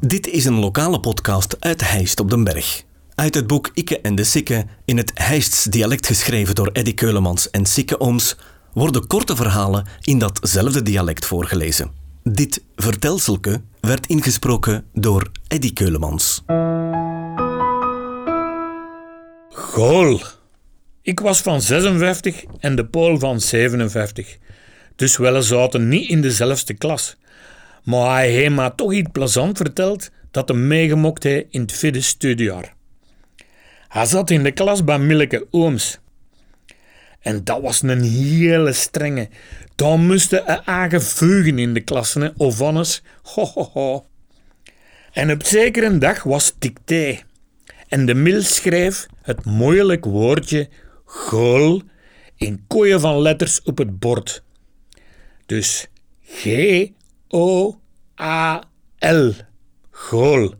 Dit is een lokale podcast uit Heist op den Berg. Uit het boek Ikke en de Sikke, in het Heists dialect geschreven door Eddy Keulemans en Sikke Ooms, worden korte verhalen in datzelfde dialect voorgelezen. Dit vertelselke werd ingesproken door Eddy Keulemans. Goal. Ik was van 56 en de Pool van 57. Dus wel zaten niet in dezelfde klas. Maar hij heeft me toch iets plezant verteld dat hem meegemokt heeft in het vierde studiejaar. Hij zat in de klas bij Milleke Ooms. En dat was een hele strenge. Daar moesten er eigen in de klassen, of anders. Ho, ho, ho. En op zekere dag was dicté. En de mil schreef het moeilijk woordje goal in kooien van letters op het bord. Dus G-O-A-L. Goal.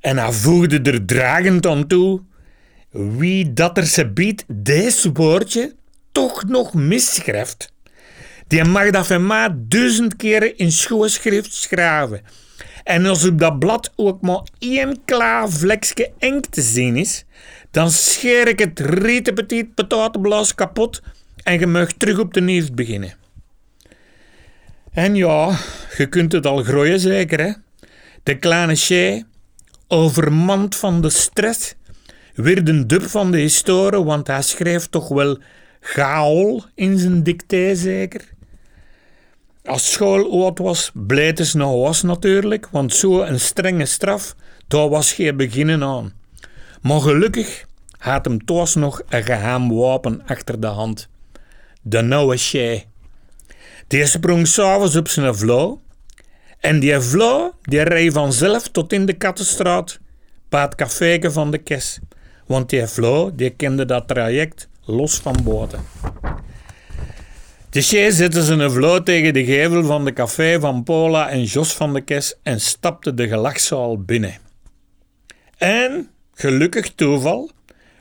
En hij voegde er dragend aan toe. Wie dat er ze biedt, deze woordje toch nog misschrijft. Die mag dat van mij duizend keren in schoolschrift schrijven. En als op dat blad ook maar één klaar vlekje enk te zien is, dan scheer ik het rieten petit kapot en je mag terug op de nieuws beginnen. En ja, je kunt het al groeien zeker, hè? De kleine Shay, overmand van de stress, werd een dub van de historie, want hij schreef toch wel gaal in zijn dicté zeker. Als school oud was, het nog was natuurlijk, want zo een strenge straf, daar was geen beginnen aan. Maar gelukkig had hem toch nog een geheim wapen achter de hand. De nauwe Shay. Die sprong s'avonds op zijn vlo. En die vlo die reed vanzelf tot in de Kattenstraat, bij het van de Kes. Want die vlo die kende dat traject los van boten. De Shay zette zijn vlo tegen de gevel van de café van Paula en Jos van de Kes en stapte de gelachzaal binnen. En, gelukkig toeval,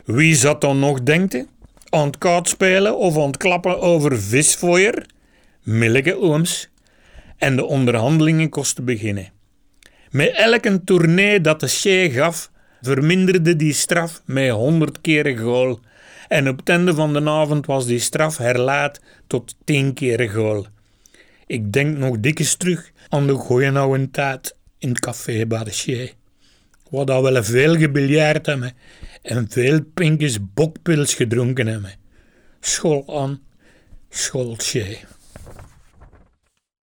wie zat dan nog, denkte? Aan kaartspelen of aan klappen over visfooier? Milleke ooms. En de onderhandelingen kosten beginnen. Met elke tournee dat de Shay gaf, verminderde die straf met honderd keren goal. En op het einde van de avond was die straf herlaat tot tien keren goal. Ik denk nog dikjes terug aan de goeie in het café Shay. Wat dat wel veel gebiljaard hebben en veel pinkjes bokpils gedronken hebben. School aan, school Shay.